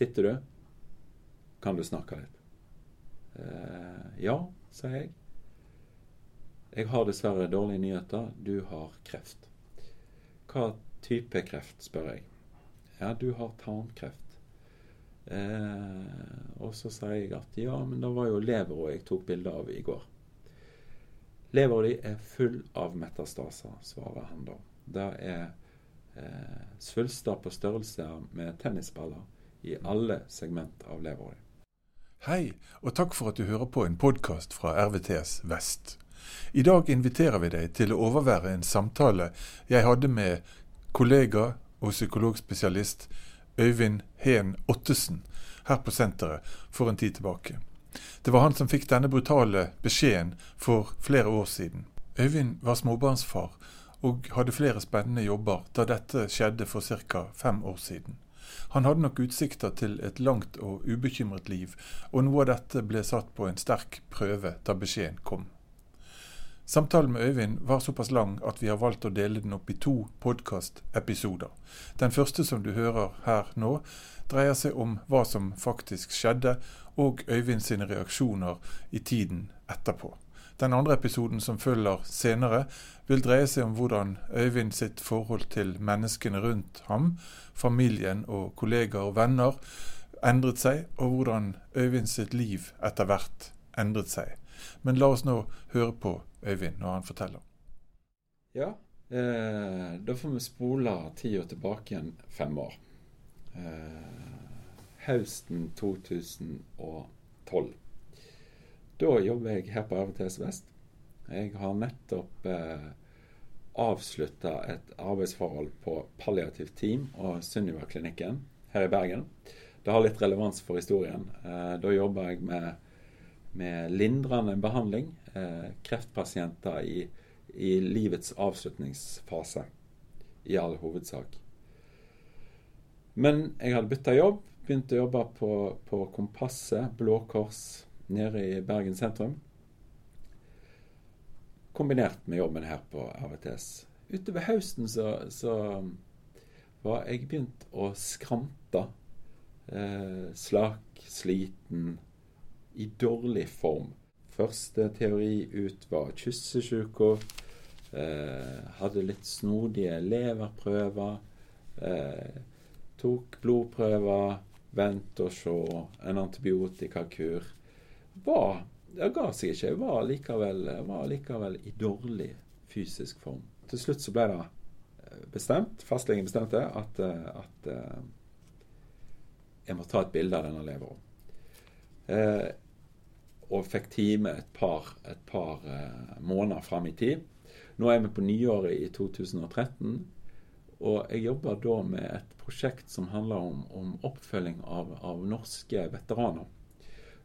Sitter du? Kan du snakke litt? Eh, ja, sa jeg. Jeg har dessverre dårlige nyheter. Du har kreft. Hva type kreft, spør jeg. Ja, du har tarmkreft. Eh, og så sier jeg at ja, men det var jo levera jeg tok bilde av i går. Levera di er full av metastaser, svarer han da. Det er eh, svulster på størrelse med tennisballer i alle segment av leveåret. Hei, og takk for at du hører på en podkast fra RVTS Vest. I dag inviterer vi deg til å overvære en samtale jeg hadde med kollega og psykologspesialist Øyvind Heen Ottesen her på senteret for en tid tilbake. Det var han som fikk denne brutale beskjeden for flere år siden. Øyvind var småbarnsfar og hadde flere spennende jobber da dette skjedde for ca. fem år siden. Han hadde nok utsikter til et langt og ubekymret liv, og noe av dette ble satt på en sterk prøve da beskjeden kom. Samtalen med Øyvind var såpass lang at vi har valgt å dele den opp i to podkastepisoder. Den første som du hører her nå, dreier seg om hva som faktisk skjedde, og Øyvind sine reaksjoner i tiden etterpå. Den andre episoden som følger senere, vil dreie seg om hvordan Øyvind sitt forhold til menneskene rundt ham, familien og kollegaer og venner, endret seg, og hvordan Øyvind sitt liv etter hvert endret seg. Men la oss nå høre på Øyvind når han forteller. Ja, eh, da får vi spole tida tilbake igjen fem år. Eh, høsten 2012. Da jobber jeg her på RVTS Vest. Jeg har nettopp eh, avslutta et arbeidsforhold på palliativt team og Sunniva-klinikken her i Bergen. Det har litt relevans for historien. Eh, da jobber jeg med, med lindrende behandling. Eh, kreftpasienter i, i, livets avslutningsfase, i all hovedsak. Men jeg hadde bytta jobb. Begynte å jobbe på, på Kompasset, Blå Kors nede i Bergen sentrum. Kombinert med jobben her på RVTS. Utover høsten så, så var jeg begynt å skrante. Eh, slak, sliten, i dårlig form. Første teori ut var kyssesjuka. Eh, hadde litt snodige leverprøver. Eh, tok blodprøver. Vent og se. En antibiotikakur var Det ga seg ikke. Jeg var likevel, var likevel i dårlig fysisk form. Til slutt så ble det eh, bestemt, fastlegen bestemte, at, eh, at uh, jeg må ta et bilde av denne leveren. Eh, og fikk time et par, et par eh, måneder fram i tid. Nå er vi på nyåret i 2013, og jeg jobber da med et prosjekt som handler om, om oppfølging av, av norske veteraner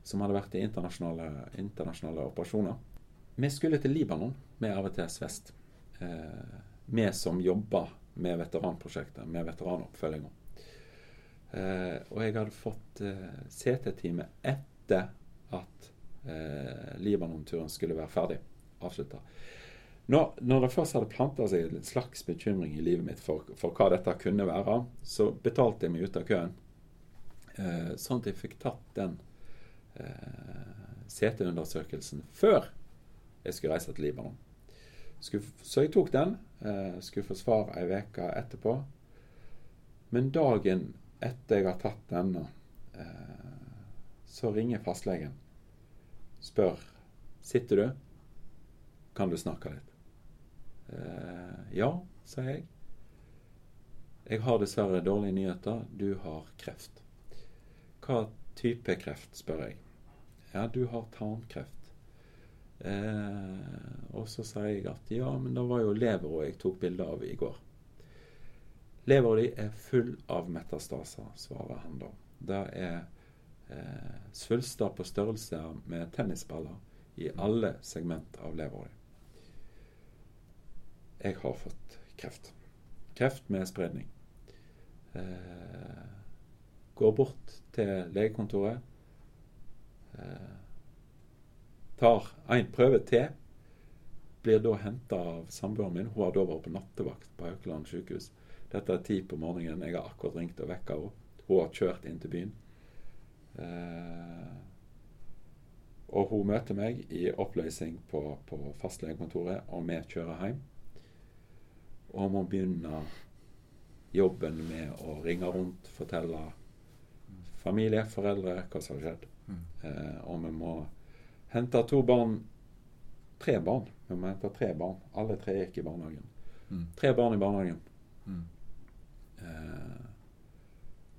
som hadde vært i internasjonale, internasjonale operasjoner. Vi skulle til Libanon med RVTS Vest. Eh, vi som jobber med veteranprosjektet, med veteranoppfølginga. Eh, og jeg hadde fått eh, CT-time etter at eh, Libanon-turen skulle være ferdig, avslutta. Når, når, det først hadde planta seg en slags bekymring i livet mitt for, for, hva dette kunne være, så betalte jeg meg ut av køen. Eh, sånn at jeg fikk tatt den eh, seteundersøkelsen før jeg skulle reise til Libanon. Så jeg tok den. Eh, skulle få svar ei uke etterpå. Men dagen etter jeg har tatt denne, eh, så ringer fastlegen. Spør sitter du. Kan du snakke litt? Eh, ja, sa jeg. Jeg har dessverre dårlige nyheter. Du har kreft. Hva type kreft, spør jeg. Ja, du har tarmkreft. Eh, og så sier jeg at ja, men det var jo levera jeg tok bilde av i går. Levera di er full av metastaser, svarer han da. Det er eh, svulster på størrelse med tennisballer i alle segment av levera di. Jeg har fått kreft. Kreft med spredning. Eh, går bort til legekontoret tar en prøve til. Blir da henta av samboeren min. Hun har da vært på nattevakt på Haukeland sykehus. Dette er ti på morgenen. Jeg har akkurat ringt og vekka henne. Hun har kjørt inn til byen. Eh, og hun møter meg i oppløsning på, på fastlegekontoret, og vi kjører hjem. Og må begynne jobben med å ringe rundt, fortelle familie, foreldre hva som har skjedd. Mm. Eh, og vi må hente to barn Tre barn. Vi må hente tre barn. Alle tre gikk i barnehagen. Mm. Tre barn i barnehagen. Mm. Eh,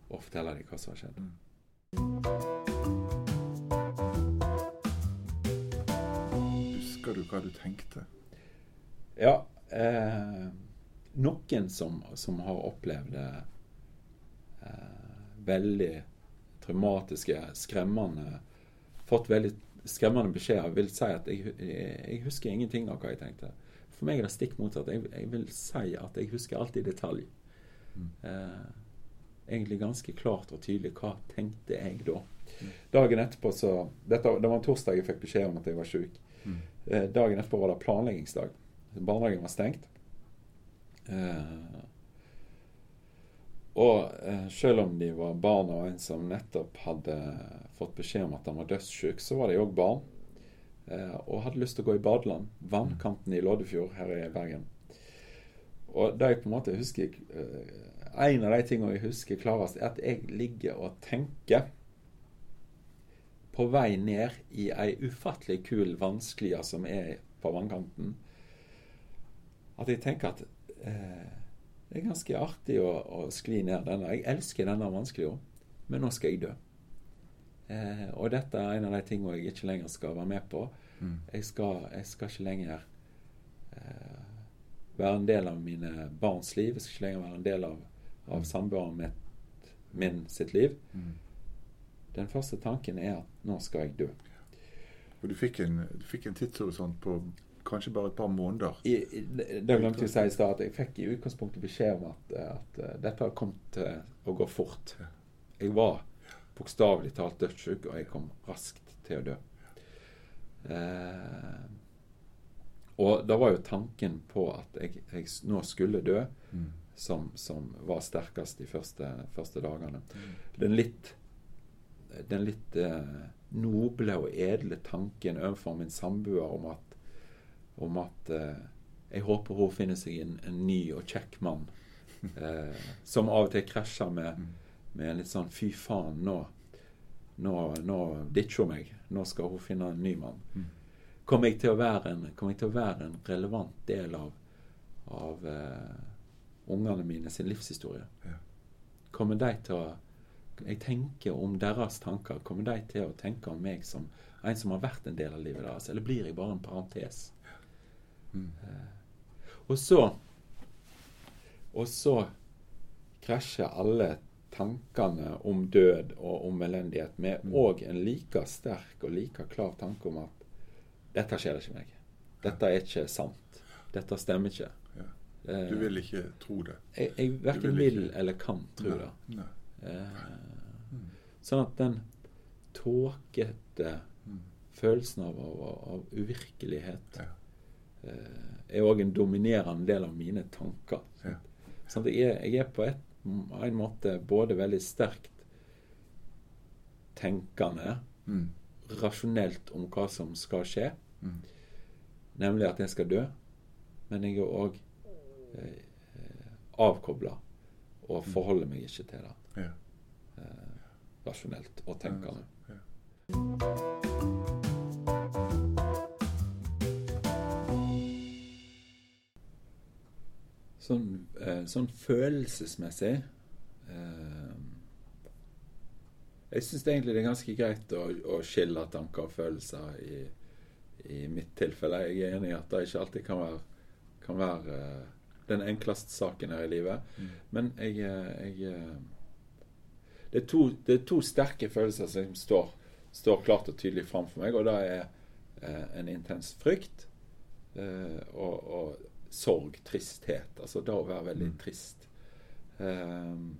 og fortelle dem hva som har skjedd. Mm. Husker du hva du tenkte? Ja. Eh, noen som, som har opplevd eh, veldig traumatiske, skremmende Fått veldig skremmende beskjeder, vil si at jeg, jeg, husker ingenting av hva jeg tenkte. For meg er det stikk motsatt. Jeg, jeg vil si at jeg husker alt i detalj. Mm. Eh, egentlig ganske klart og tydelig hva tenkte jeg da. Mm. Dagen etterpå så dette, Det var en torsdag jeg fikk beskjed om at jeg var sjuk. Mm. Eh, dagen etterpå var det planleggingsdag. Barnehagen var stengt. Eh, og eh, selv om de var barn av en som nettopp hadde fått beskjed om at han var dødssyk, så var de òg barn. Eh, og hadde lyst til å gå i badeland. Vannkanten i Loddefjord her i Bergen. Og det jeg på en måte husker eh, En av de tingene jeg husker klarest, er at jeg ligger og tenker på vei ned i ei ufattelig kul vannsklie som er på vannkanten, at jeg tenker at eh, det er ganske artig å, å, skli ned denne. Jeg elsker denne vanskelig men nå skal jeg dø. Eh, og dette er en av de tingene jeg ikke lenger skal være med på. Mm. Jeg, skal, jeg, skal, ikke lenger eh, være en del av mine barns liv. Jeg skal ikke lenger være en del av, av Mm. samboeren mitt, min sitt liv. Mm. Den første tanken er at nå skal jeg dø. Og du fikk en, du fikk en tidshorisont på kanskje bare et par måneder. I, i, det glemte jeg å si i stad, at jeg fikk i utgangspunktet beskjed om at, at uh, dette har kommet til å gå fort. Jeg var bokstavelig talt dødssyk, og jeg kom raskt til å dø. Eh, og da var jo tanken på at jeg, jeg nå skulle dø, Mm. som, som var sterkest de første, første dagene. Mm. Den litt, den litt eh, noble og edle tanken overfor min samboer om at, om at eh, jeg håper hun finner seg en, en ny og kjekk mann. Eh, som av og til krasjer med, Mm. med en litt sånn fy faen, nå, nå, nå ditcher hun meg. Nå skal hun finne en ny mann. Mm. Kommer jeg til å være en, å være en relevant del av, av eh, ungene mine sin livshistorie? Ja. Kommer de til å Jeg tenker om deres tanker. Kommer de til å tenke om meg som en som har vært en del av livet deres, eller blir jeg bare en parentes? Mm. Og så Og så krasjer alle tankene om død og om elendighet med Mm. en like sterk og like klar tanke om at dette skjer ikke meg. Dette er ikke sant. Dette stemmer ikke. Ja. Eh, Du vil ikke tro det. Jeg, jeg verken vil vil ikke- eller kan tro Nei. det. Nei. Eh, Mm. sånn at den tåkete Mm. følelsen av, av, av uvirkelighet Ja. Eh, er òg en dominerende del av mine tanker. Ja. Sånn jeg er, jeg er på et, en måte både veldig sterkt tenkende, Mm. rasjonelt om hva som skal skje, Mm. nemlig at jeg skal dø, men jeg er òg eh, avkobla og forholder meg ikke til det Ja. eh, rasjonelt og tenkende. Ja. Sånn, eh, sånn følelsesmessig eh, Jeg syns egentlig det er ganske greit å, å skille tanker og følelser i, i mitt tilfelle. Jeg er enig i at det ikke alltid kan være, kan være eh, den enkleste saken her i livet. Mm. Men jeg, jeg det, er to, det er to sterke følelser som står, står klart og tydelig framfor meg, og det er eh, en intens frykt eh, og, og sorg, tristhet. Altså det å være veldig Mm. trist. Um,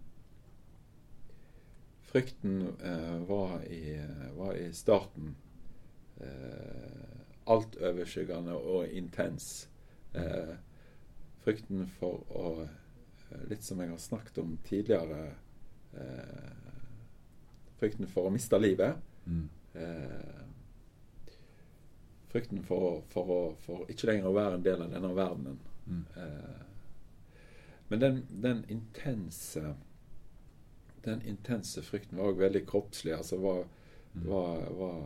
frykten uh, var, i, var i starten uh, altoverskyggende og intens. Uh, frykten for å eh, Litt som jeg har snakket om tidligere Uh, Frykten for å miste livet. Mm. Frykten for, for, for, for ikke lenger å være en del av denne verdenen. Mm. Eh, men den, den intense Den intense frykten var òg veldig kroppslig. Altså var, Mm. var, var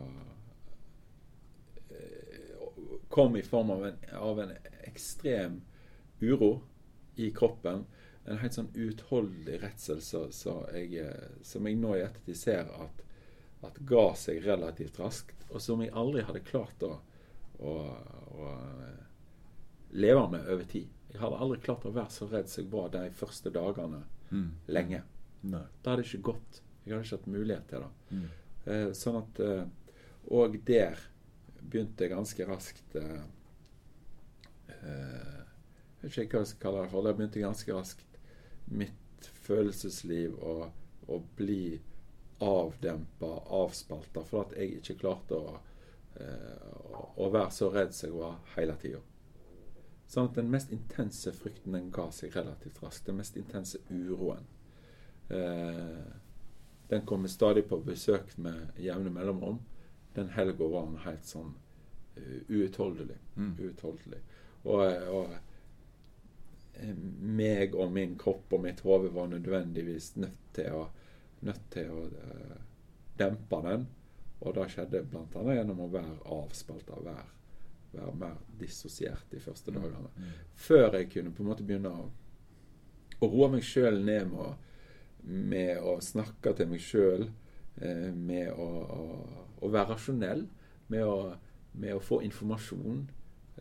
eh, Kom i form av en, av en ekstrem uro i kroppen. En helt sånn uutholdelig redsel så, så jeg, eh, som jeg nå i ettertid ser at, at ga seg relativt raskt, og som jeg aldri hadde klart å, å, å leve med over tid. Jeg hadde aldri klart å være så redd som jeg var de første dagene Mm. lenge. Nei. Det hadde ikke gått. Jeg hadde ikke hatt mulighet til det. Mm. Eh, sånn at eh, Og der begynte jeg ganske raskt eh, eh, Jeg vet ikke hva jeg skal kalle det for. Der begynte ganske raskt mitt følelsesliv å, bli avdempa, avspalta, for at jeg ikke klarte å, eh, å, å være så redd som jeg var hele tida. Sånn at den mest intense frykten den ga seg relativt raskt. Den mest intense uroen. Eh, den kommer stadig på besøk med jevne mellomrom. Den helga var han helt sånn uh, uutholdelig. Mm. Uutholdelig. Og, og eh, meg og min kropp og mitt hode var nødvendigvis nødt til å, nødt til å uh, dempe den. Og det skjedde bl.a. gjennom å være avspalta, være, være mer dissosiert de første dagene. Mm. Før jeg kunne på en måte begynne å, å roe meg sjøl ned med med å snakke til meg sjøl, eh, med å, å, å være rasjonell, med å, med å få informasjon.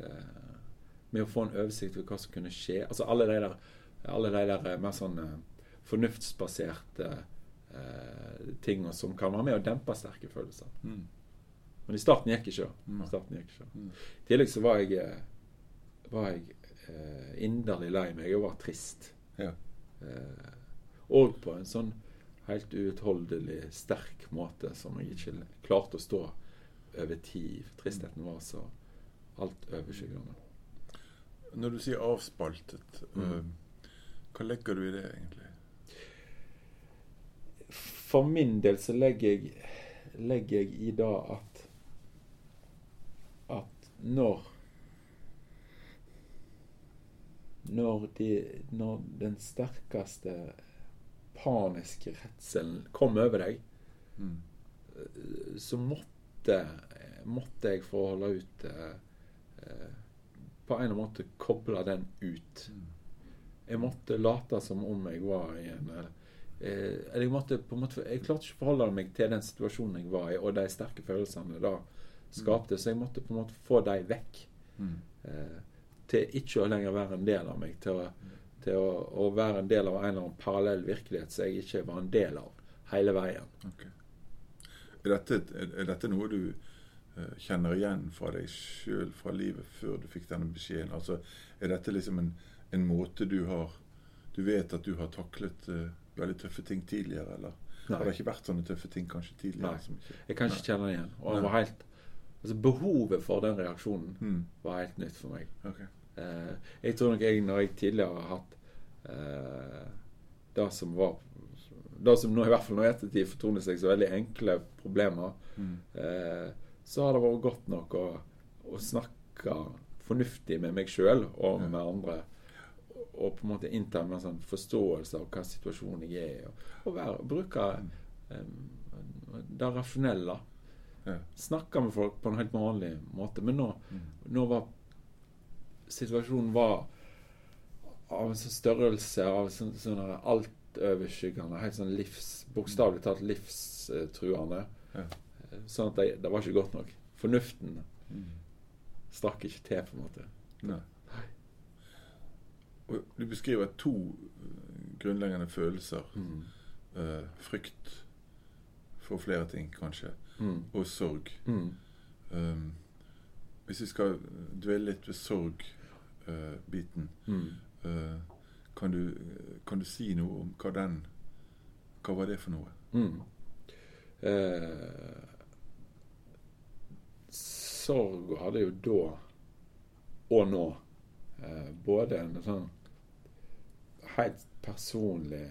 Eh, med å få en oversikt over hva som kunne skje. Altså alle de der, alle de der eh, mer sånn fornuftsbaserte eh, tingene som kan være med å dempe sterke følelser. Mm. Men i starten gikk ikke. Gikk ikke. Mm. I tillegg så var jeg, eh, var jeg eh, inderlig lei meg. Jeg var trist. Ja. Eh, og på en sånn helt uutholdelig sterk måte som jeg ikke klarte å stå over tid. Tristheten var så alt overskyggende. Når du sier avspaltet, Mm. eh, hva legger du i det egentlig? For min del så legger jeg, legger jeg i det at at når når, de, når den sterkeste paniske redselen kom over deg, Mm. så måtte, måtte jeg for å holde ut eh, På en eller annen måte koble den ut. Mm. Jeg måtte late som om jeg var i en eh, eller jeg, måtte på en måte, jeg klarte ikke å forholde meg til den situasjonen jeg var i, og de sterke følelsene da skapte, så jeg måtte på en måte få dem vekk. Mm. Eh, til ikke å lenger være en del av meg, til, å, til å, å være en del av en eller annen parallell virkelighet som jeg ikke var en del av hele veien. Okay. Er dette, er, dette noe du eh, kjenner igjen fra deg sjøl fra livet før du fikk denne beskjeden? Altså, er dette liksom en, en måte du har Du vet at du har taklet eh, veldig tøffe ting tidligere, eller har det ikke vært sånne tøffe ting kanskje tidligere? Nei. Jeg kan ikke kjenne det igjen. Og det var helt, altså behovet for den reaksjonen Mm. var helt nytt for meg. Okay. Eh, jeg tror nok jeg, når jeg tidligere har hatt eh, det som var Det som nå i hvert fall nå i ettertid fortoner seg som veldig enkle problemer, Mm. eh, så har det vært godt nok å, å snakke fornuftig med meg sjøl og med andre. Og på en måte innta en sånn forståelse av hva situasjonen jeg er i. Og, og være, bruke um, det rasjonelle. Ja. Snakke med folk på en helt vanlig måte. Men nå, Mm. nå var situasjonen var av en sånn størrelse av sånn, sånn altoverskyggende, helt sånn livs, bokstavelig talt livstruende. Ja. Sånn at det, det var ikke godt nok. Fornuften Mm. strakk ikke til, på en måte. Nei. Og du beskriver to eh, grunnleggende følelser. Mm. Uh, frykt for flere ting, kanskje, Mm. og sorg. Mm. Um, hvis vi skal dvele litt ved sorgbiten, Mm. uh, kan, kan du si noe om hva den Hva var det for noe? Mm. Eh, sorg hadde jo da og nå eh, både en sånn helt personlig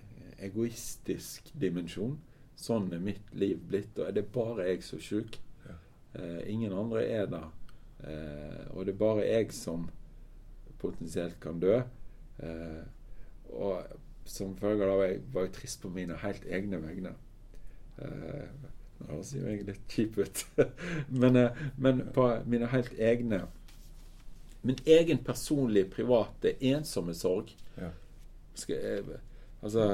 eh, egoistisk dimensjon. Sånn er mitt liv blitt, og er det bare jeg som er sjuk. Ja. Eh, ingen andre er det. Eh, og det er bare jeg som potensielt kan dø. Eh, og som følge av det var jeg trist på mine helt egne vegne. Eh, Nå høres jo jeg litt kjip ut, men, eh, men på mine helt egne Min egen personlige, private, ensomme sorg. Ja. Skal, eh, altså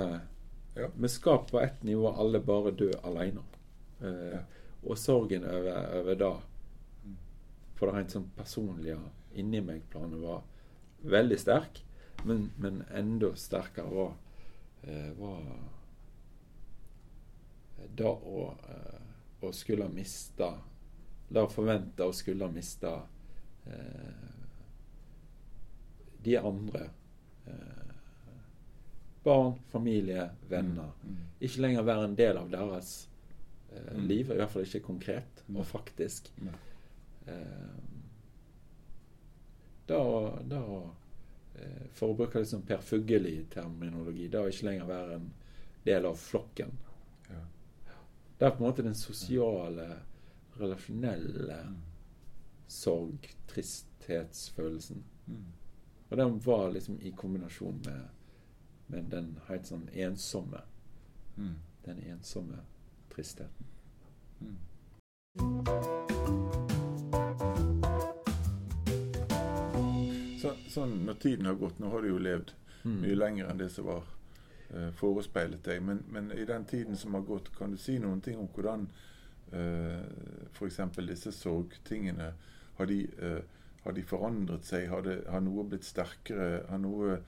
Ja. Vi skal på ett nivå alle bare dø alene. Eh, Ja. Og sorgen over, over det, på det rent sånn personlige inni meg-planet, var veldig sterk. Men, men enda sterkere var, eh, var det å, eh, å skulle miste Det å forvente å skulle miste eh, de andre. Eh, barn, familie, venner. Mm. Ikke lenger være en del av deres eh, Mm. liv. I hvert fall ikke konkret Mm. og faktisk. Eh, da da eh, For å bruke litt sånn Per Fugelli-terminologi, da ikke lenger være en del av flokken. Ja. Det er på en måte den sosiale, relasjonelle Mm. sorg, tristhetsfølelsen. Mm. Og den var liksom i kombinasjon med, med den helt sånn ensomme Mm. Den ensomme tristheten. Mm. Så, sånn når tiden har gått Nå har du jo levd Mm. mye lenger enn det som var eh, forespeilet deg. Men, men i den tiden som har gått, kan du si noen ting om hvordan uh, f.eks. disse sorgtingene har de, eh, har de forandret seg? Har, det, har noe blitt sterkere? Har noe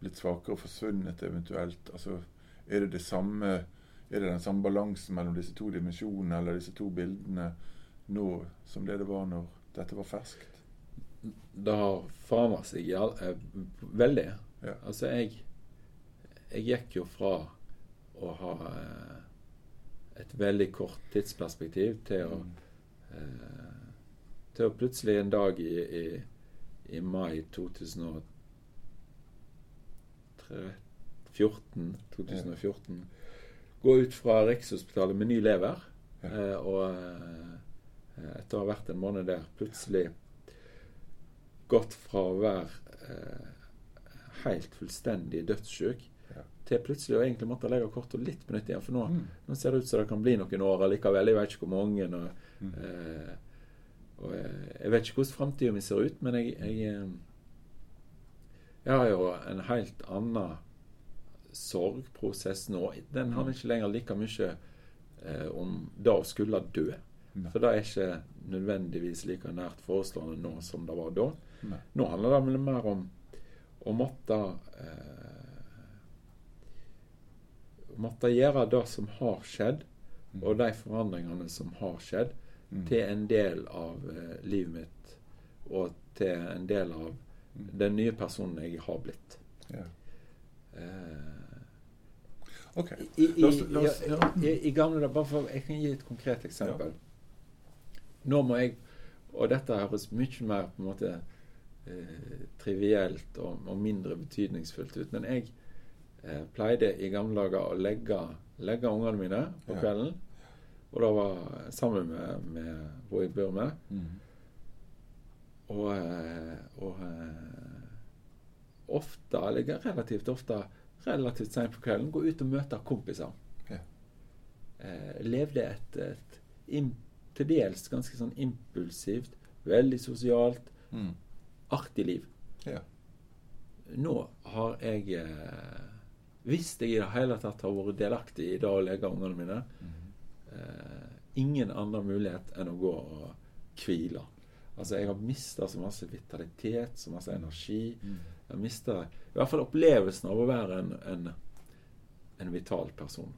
blitt svakere, og forsvunnet eventuelt? Altså, er det det samme er det den samme balansen mellom disse to dimensjonene eller disse to bildene nå som det det var når dette var ferskt? Det har forandret seg all, eh, veldig. Ja. Altså, jeg Jeg gikk jo fra å ha eh, et veldig kort tidsperspektiv til å eh, Til å plutselig en dag i, i, i mai 2014 2014 gå ut fra Rikshospitalet med ny lever. Eh, og eh, etter å ha vært en måned der, plutselig gått fra å være eh, helt fullstendig dødssyk til plutselig å egentlig måtte legge kortet litt på nytt igjen. For nå, Mm. nå ser det ut som det kan bli noen år allikevel. Jeg vet ikke hvor mange. Og, Mm. eh, og jeg, vet ikke hvordan framtida mi ser ut, men jeg, jeg, eh, jeg har jo en helt annen sorgprosess nå. Den handler ikke lenger like mye eh, om det å skulle dø. Nei. For det er ikke nødvendigvis like nært forestående nå som det var da. Nei. Nå handler det mer om å måtte eh, Måtte gjøre det som har skjedd, Mm. og de forandringene som har skjedd, Mm. til en del av eh, livet mitt. Og til en del av Mm. den nye personen jeg har blitt. Ja. OK. i, ja, gamle dager bare for, Jeg kan gi et konkret eksempel. Nå må jeg Og dette høres mye mer på en måte eh, trivielt og, og mindre betydningsfullt ut. Men jeg eh, pleide i gamle dager å legge, legge ungene mine på Ja. kvelden. Og da var sammen med, med jeg bor med. Mm. Og, eh, og eh, ofte, eller relativt ofte, relativt seint på kvelden, gå ut og møte kompiser. Ja. Eh, levde et, et im, til dels ganske sånn impulsivt, veldig sosialt, Mm. artig liv. Ja. Nå har jeg eh, Hvis jeg i det hele tatt har vært delaktig i det å leke ungene mine, Mm. Eh, ingen annen mulighet enn å gå og hvile. Altså, jeg har mista så masse vitalitet, så masse energi. Mm. Jeg har mista i hvert fall opplevelsen av å være en, en, en vital person.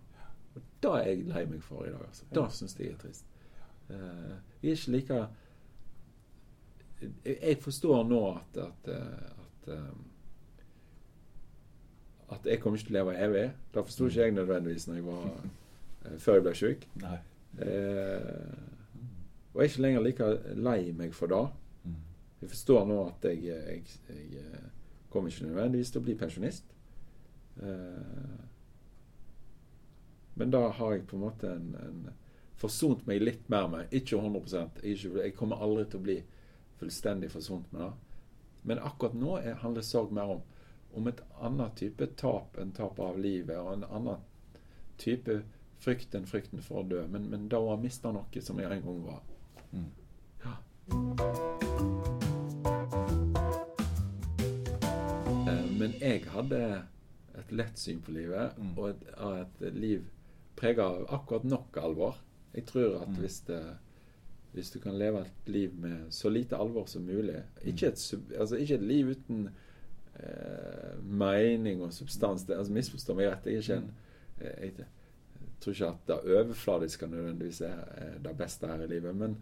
Og Det er jeg lei meg for i dag. altså. Det Ja. syns jeg er trist. Eh, jeg er ikke like jeg, forstår nå at at, eh, at, eh, at jeg kommer ikke til å leve evig. Det forsto ikke jeg nødvendigvis når jeg var, før jeg ble syk. Eh, og jeg er ikke lenger like lei meg for det. Mm. Jeg forstår nå at jeg, jeg, jeg eh, kommer ikke nødvendigvis til å bli pensjonist. Eh, Men da har jeg på en måte en, en forsont meg litt mer med. Ikke 100 jeg, ikke, jeg kommer aldri til å bli fullstendig forsont med det. Men akkurat nå er, handler sorg mer om, om et annet type tap enn tap av livet, og en annen type frykt enn frykten for å dø. Men, men da å ha mista noe som jeg en gang var. Mm. Ja. Eh, Men jeg hadde et lett syn på livet, Mm. og et, et liv prega av akkurat nok alvor. Jeg tror at Mm. hvis, det, hvis du kan leve et liv med så lite alvor som mulig Ikke et, altså ikke et liv uten eh, mening og substans. Det, altså Misforstå meg rett. Jeg, er ikke en, eh, jeg, jeg tror ikke at det overfladiske nødvendigvis er, er det beste her i livet. Men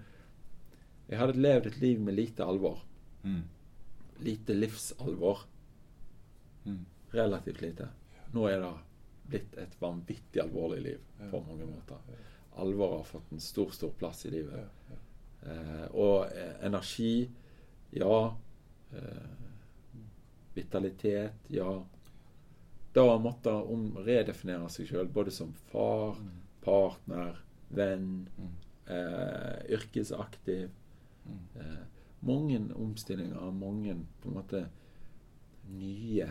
jeg hadde levd et liv med lite alvor. Mm. Lite livsalvor. Mm. Relativt lite. Nå er det blitt et vanvittig alvorlig liv på mange måter. Alvor har fått en stor, stor plass i livet. Eh, og eh, energi, ja. Eh, vitalitet, ja. Da måtte hun redefinere seg sjøl, både som far, Mm. partner, venn, Mm. eh, yrkesaktiv. Mm. Eh, mange omstillinger, mange på en måte nye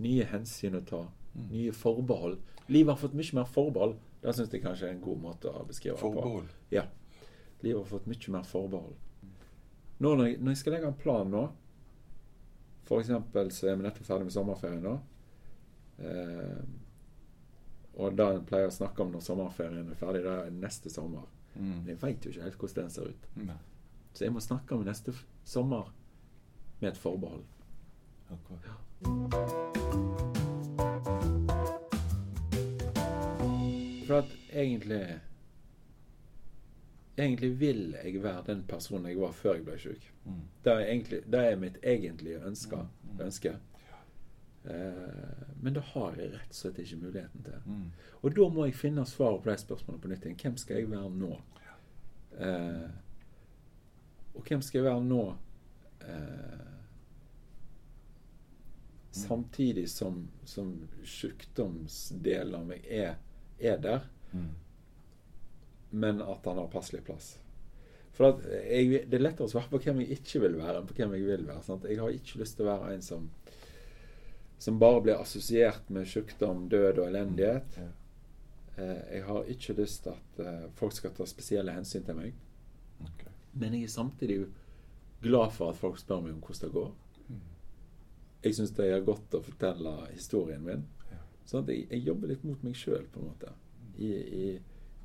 nye hensyn å ta. Nye forbehold. Livet har fått mye mer forbehold. Det syns jeg kanskje er en god måte å beskrive det på. Forbehold. Ja. Livet har fått mye mer forbehold. Nå når jeg, når jeg skal legge en plan nå For eksempel så er vi nettopp ferdig med sommerferien nå. Eh, og det en pleier å snakke om når sommerferien er ferdig, det er neste sommer. Mm. Men jeg veit jo ikke helt hvordan den ser ut. Mm. Så jeg må snakke om neste sommer med et forbehold. akkurat. For at egentlig Egentlig vil jeg være den personen jeg var før jeg ble syk. Mm. Det er, egentlig, det er mitt egentlige ønske. Mm, mm. ønske. Eh, men det har jeg rett og slett ikke muligheten til. Mm. Og da må jeg finne svaret på de spørsmålene på nytt. igjen. Hvem skal jeg være nå? Eh, og hvem skal jeg være nå eh, samtidig som, som sykdomsdelen av meg er, er der, Mm. Men at han har passelig plass. For at jeg, Det er lettere å svare på hvem jeg ikke vil være, enn på hvem jeg vil være. Sant? Jeg har ikke lyst til å være en som som bare blir assosiert med sykdom, død og elendighet. Ja. Eh, jeg har ikke lyst til at eh, folk skal ta spesielle hensyn til meg. Okay. Men jeg er samtidig glad for at folk spør meg om hvordan det går. Mm. Jeg syns det er godt å fortelle historien min. Sånn at jeg, jeg jobber litt mot meg sjøl, på en måte. I, i,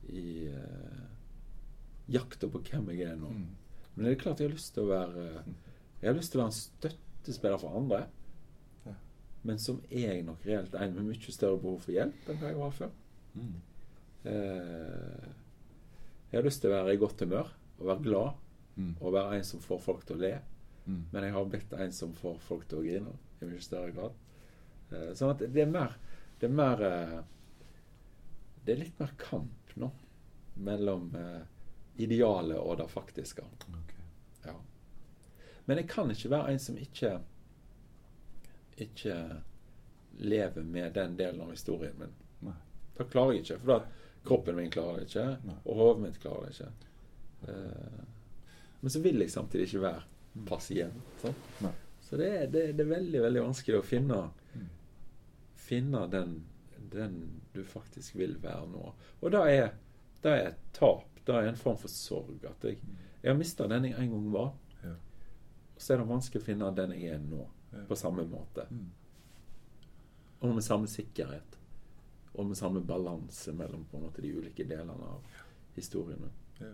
i uh, jakta på hvem jeg er nå. Mm. Men det er klart jeg har lyst til å være Jeg har lyst til å være en støttespiller for andre. Ja. Men som er jeg nok reelt en med mye større behov for hjelp enn hva jeg var før. Mm. Uh, jeg har lyst til å være i godt humør og være glad Mm. og være en som får folk til å le. Mm. Men jeg har blitt en som får folk til å grine i mye større grad. Uh, sånn at det er mer Det er mer uh, Det er litt mer kamp nå mellom eh, idealet og det faktiske. Okay. Ja. Men jeg kan ikke være en som ikke ikke lever med den delen av historien min. Nei. Det klarer jeg ikke. For da, kroppen min klarer det ikke, Nei. og hodet mitt klarer det ikke. Eh, men så vil jeg samtidig ikke være pasient. Sant? Så det er, det, det er veldig veldig vanskelig å finne Mm. Finne den, den du faktisk vil være nå. Og det er, det er et tap. Det er en form for sorg. At jeg, jeg har mista den jeg en gang var. Ja. Og så er det vanskelig å finne den jeg er nå, Ja. på samme måte. Mm. Og med samme sikkerhet. Og med samme balanse mellom måte de ulike delene av historien. Ja.